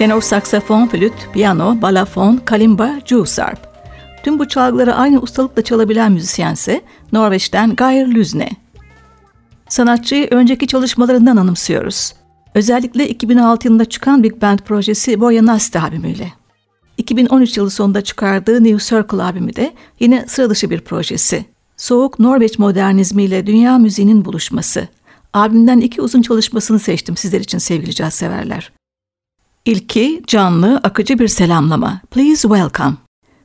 Tenor saksafon, flüt, piyano, balafon, kalimba, jewsarp. Tüm bu çalgıları aynı ustalıkla çalabilen müzisyense Norveç'ten Geir Lüzne. Sanatçıyı önceki çalışmalarından anımsıyoruz. Özellikle 2006 yılında çıkan Big Band projesi Boya Nasti albümüyle. 2013 yılı sonunda çıkardığı New Circle albümü de yine sıra dışı bir projesi. Soğuk Norveç modernizmiyle dünya müziğinin buluşması. Albümden iki uzun çalışmasını seçtim sizler için sevgili caz severler. İlki canlı, akıcı bir selamlama. Please welcome.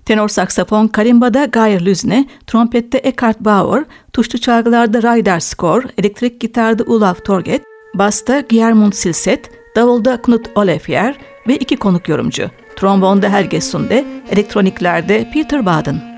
Tenor saksafon kalimbada Geir Lüzne, trompette Eckhart Bauer, tuşlu çalgılarda Ryder Skor, elektrik gitarda Olaf Torget, basta Gjermund Silset, davulda Knut Olefjer ve iki konuk yorumcu. Trombonda Helge Sunde, elektroniklerde Peter Baden.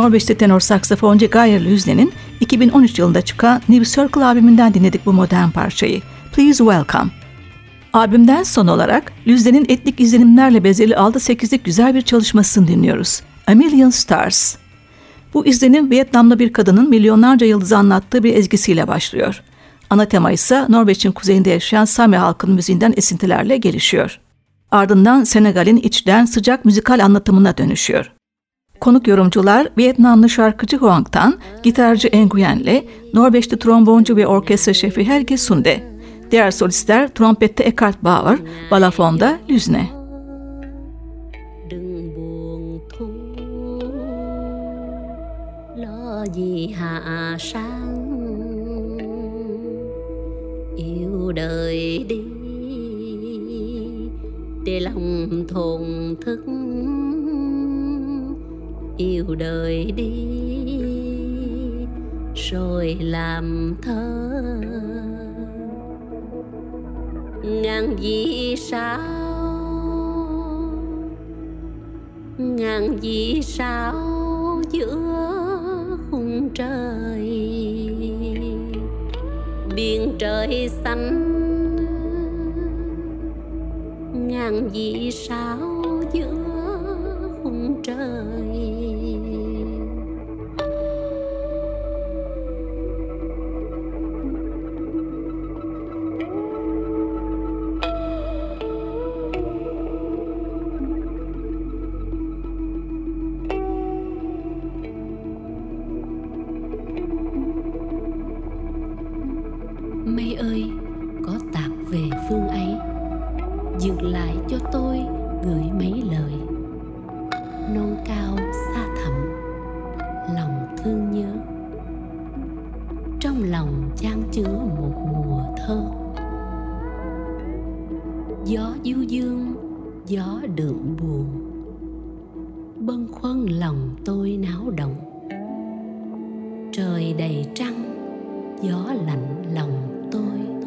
Norveçli tenor saksafoncu Geir Lüzne'nin 2013 yılında çıkan New Circle albümünden dinledik bu modern parçayı. Please Welcome. Albümden son olarak Lüzne'nin etnik izlenimlerle bezeli 6-8'lik güzel bir çalışmasını dinliyoruz. A Million Stars. Bu izlenim Vietnamlı bir kadının milyonlarca yıldızı anlattığı bir ezgisiyle başlıyor. Ana tema ise Norveç'in kuzeyinde yaşayan Sami halkının müziğinden esintilerle gelişiyor. Ardından Senegal'in içten sıcak müzikal anlatımına dönüşüyor. Konuk yorumcular Vietnamlı şarkıcı Hoang Tan, gitarcı Nguyen'le Norveçli tromboncu ve orkestra şefi Helge Sunde. Diğer solistler trompette Eckhart Bauer, balafonda Lüzne. gì hạ sáng yêu đời đi để lòng thổn thức yêu đời đi, rồi làm thơ. Ngàn vì sao? Ngàn vì sao giữa khung trời? Biển trời xanh, ngàn vì sao? bâng khuâng lòng tôi náo động. Trời đầy trăng gió lạnh lòng tôi.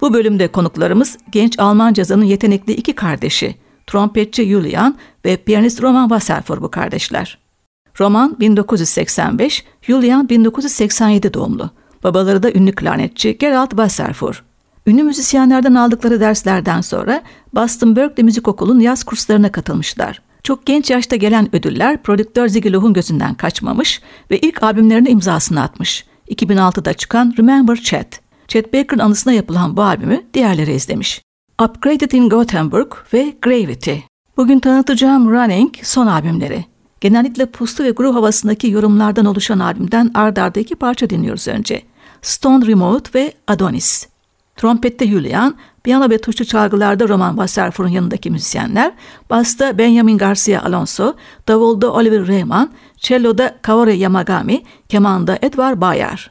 Bu bölümde konuklarımız genç Alman cazının yetenekli iki kardeşi, trompetçi Julian ve piyanist Roman Wasserfor bu kardeşler. Roman 1985, Julian 1987 doğumlu. Babaları da ünlü klarnetçi Gerald Wasserfuhr. Ünlü müzisyenlerden aldıkları derslerden sonra Boston Berkeley Müzik Okulu'nun yaz kurslarına katılmışlar. Çok genç yaşta gelen ödüller prodüktör Ziggy Loh'un gözünden kaçmamış ve ilk albümlerine imzasını atmış. 2006'da çıkan Remember Chet. Chet Baker'ın anısına yapılan bu albümü diğerleri izlemiş. Upgraded in Gothenburg ve Gravity. Bugün tanıtacağım Running son albümleri. Genellikle puslu ve groove havasındaki yorumlardan oluşan albümden ard arda iki parça dinliyoruz önce. Stone Remote ve Adonis. Trompette Julian, piyano ve tuşlu çalgılarda Roman Wasserfuhr'un yanındaki müzisyenler, basta Benjamin Garcia Alonso, davulda Oliver Rehman, cello'da Kaori Yamagami, kemanda Edward Bayar.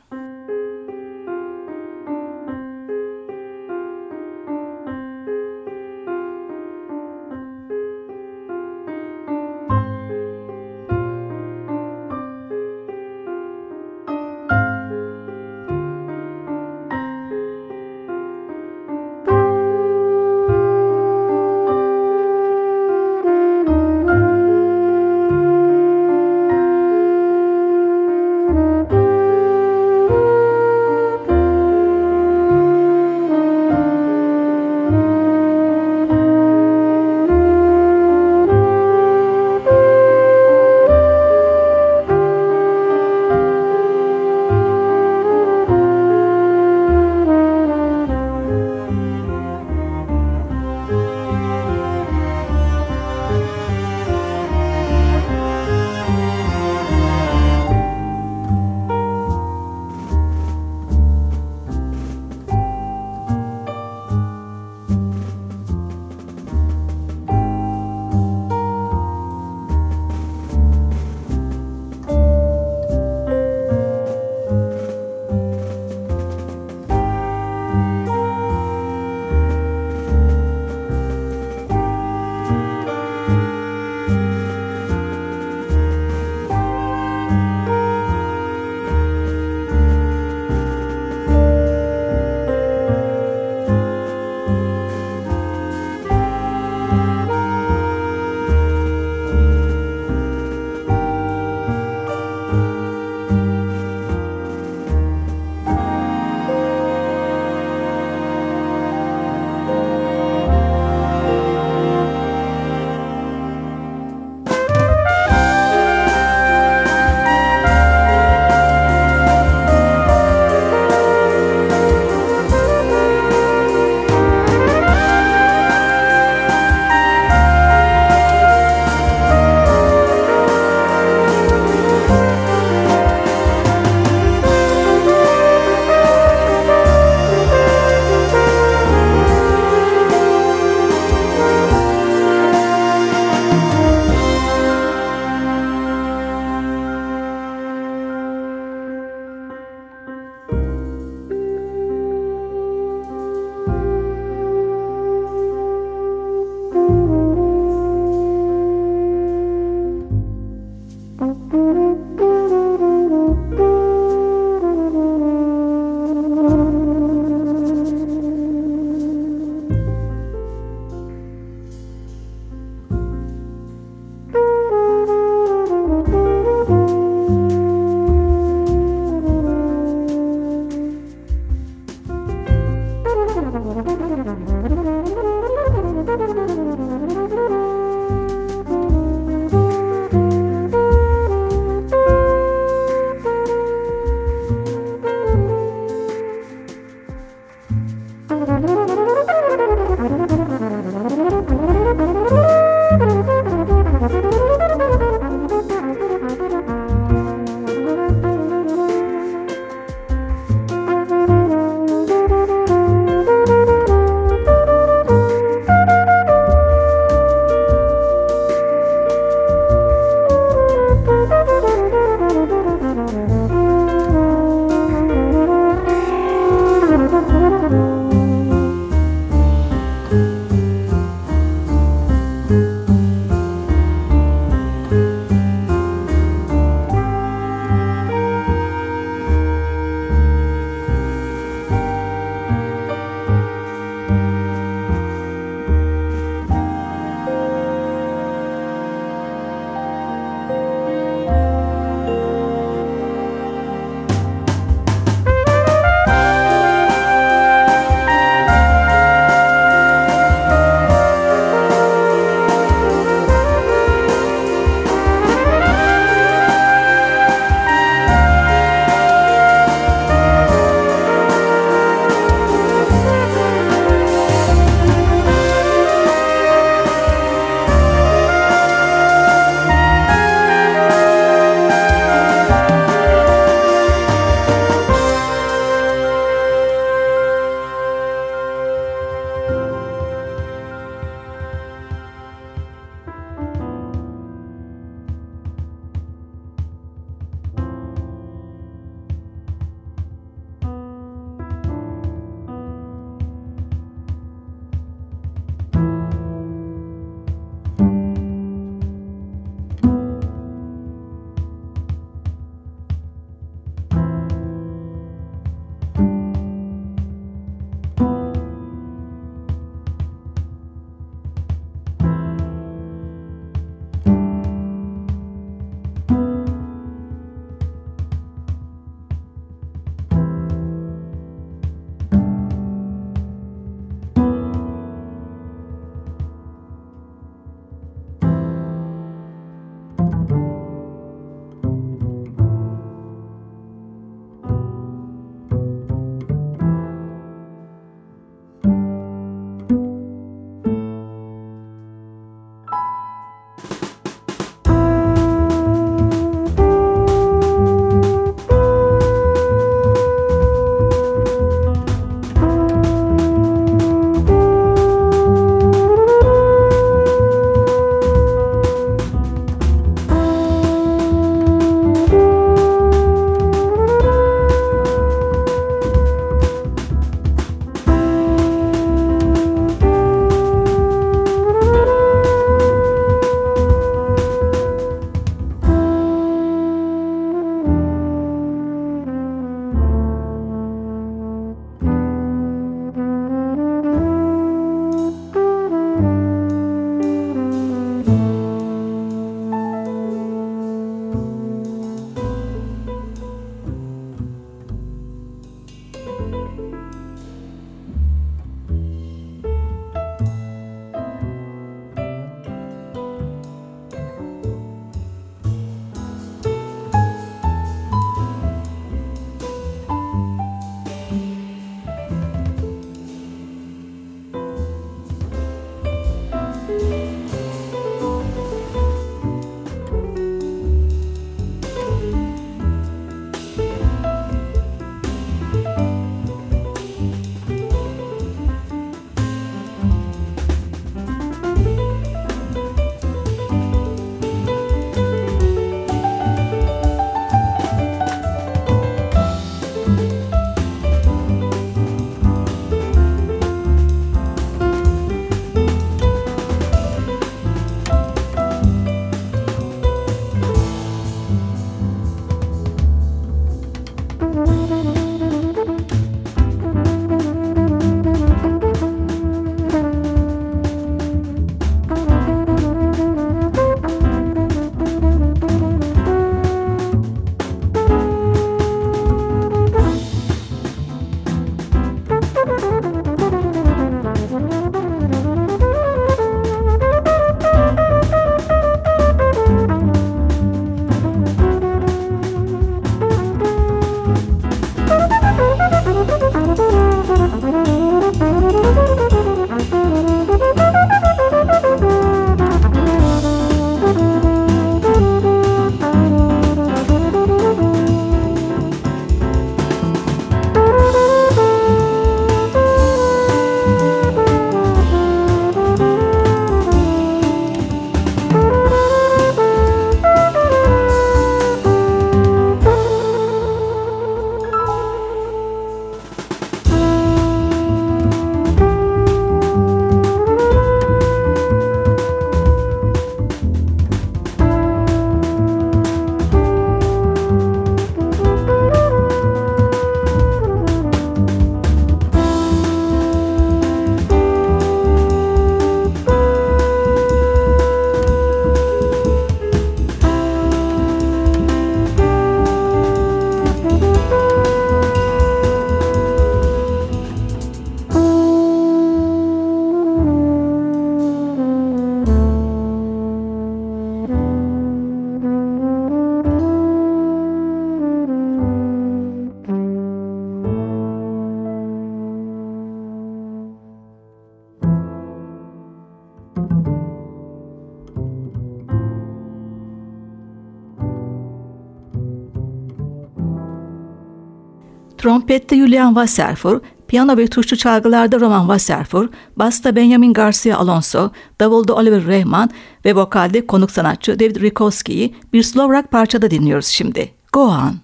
Trompette Julian Wasserfuhr, piyano ve tuşlu çalgılarda Roman Wasserfuhr, basta Benjamin Garcia Alonso, davulda Oliver Rehman ve vokalde konuk sanatçı David Rikowski'yi bir slow rock parçada dinliyoruz şimdi. Go on.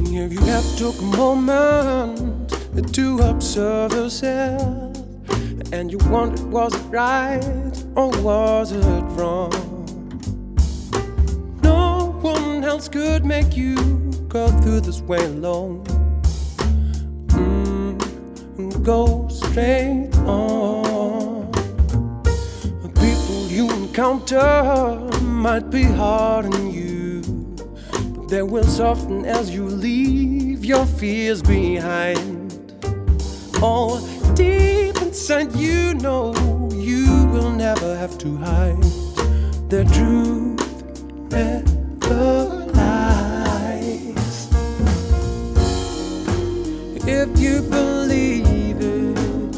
If you have took a moment to observe yourself and you wondered was it right or was it wrong? No one else could make you go through this way alone. Mm, go straight on. The people you encounter might be hard on you, but they will soften as you leave your fears behind. Oh, deep inside, you know you will never have to hide the truth never lies. If you believe it,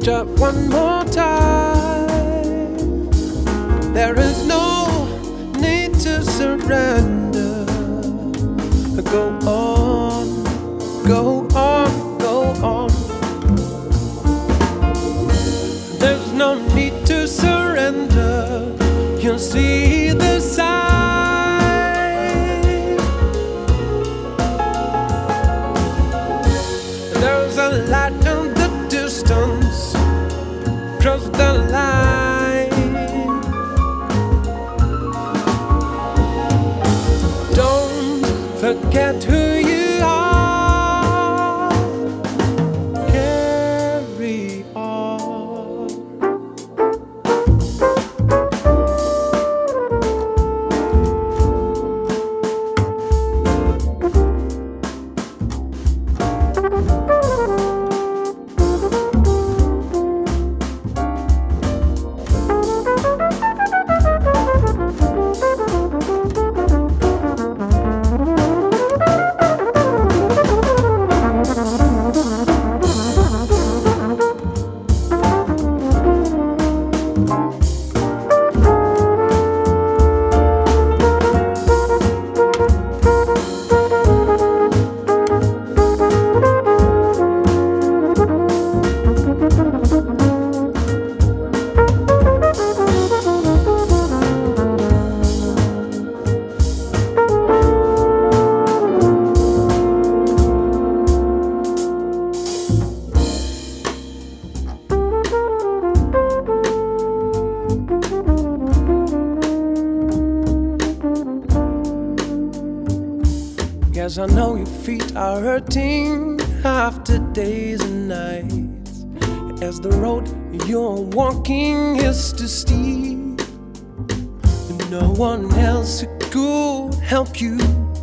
just one more time. There is no need to surrender. Go on, go on, go on. There's no need to surrender. You'll see the sign. There's a light in the distance. Trust the line. Don't forget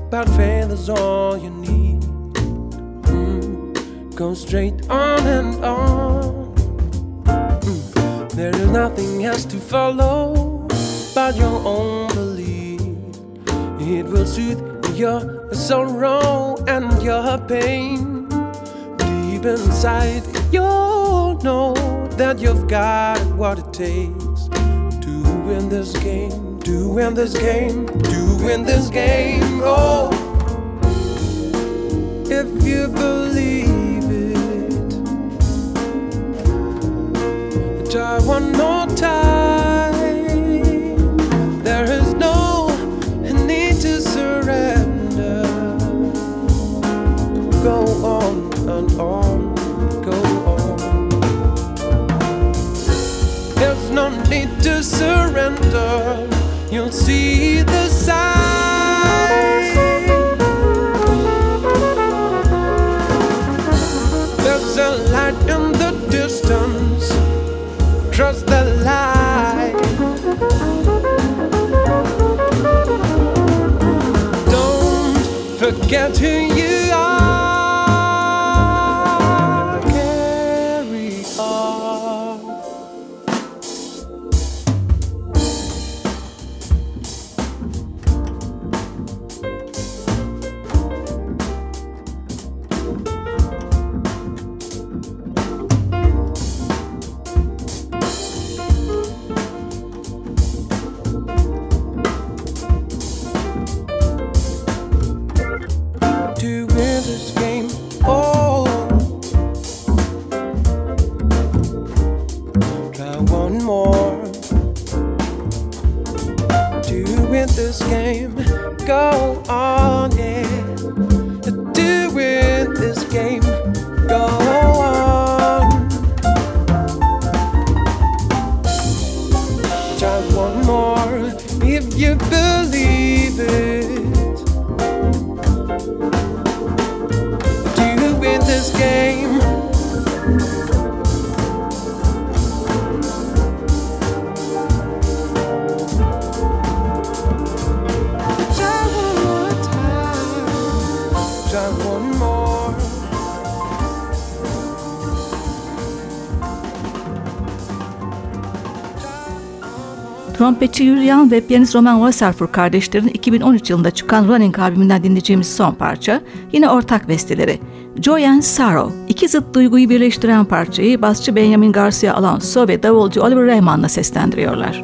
but faith is all you need. Mm, Go straight on and on. Mm, There is nothing else to follow but your own belief. It will soothe your sorrow and your pain. Deep inside, you'll know that you've got what it takes to win this game, to win this game, to win this game. Oh, if you believe it, try one more time. There is no need to surrender. Go on and on, go on. There's no need to surrender. You'll see the sign. There's a light in the distance. Trust the light. Don't forget who you Julian ve piyanist Roman Wasserfuhr kardeşlerin 2013 yılında çıkan Running albümünden dinleyeceğimiz son parça yine ortak besteleri. Joy and Sorrow. İki zıt duyguyu birleştiren parçayı basçı Benjamin Garcia Alonso ve davulcu Oliver Raymon'la seslendiriyorlar.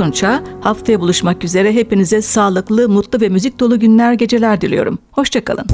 Tunça. Haftaya buluşmak üzere hepinize sağlıklı, mutlu ve müzik dolu günler, geceler diliyorum. Hoşçakalın.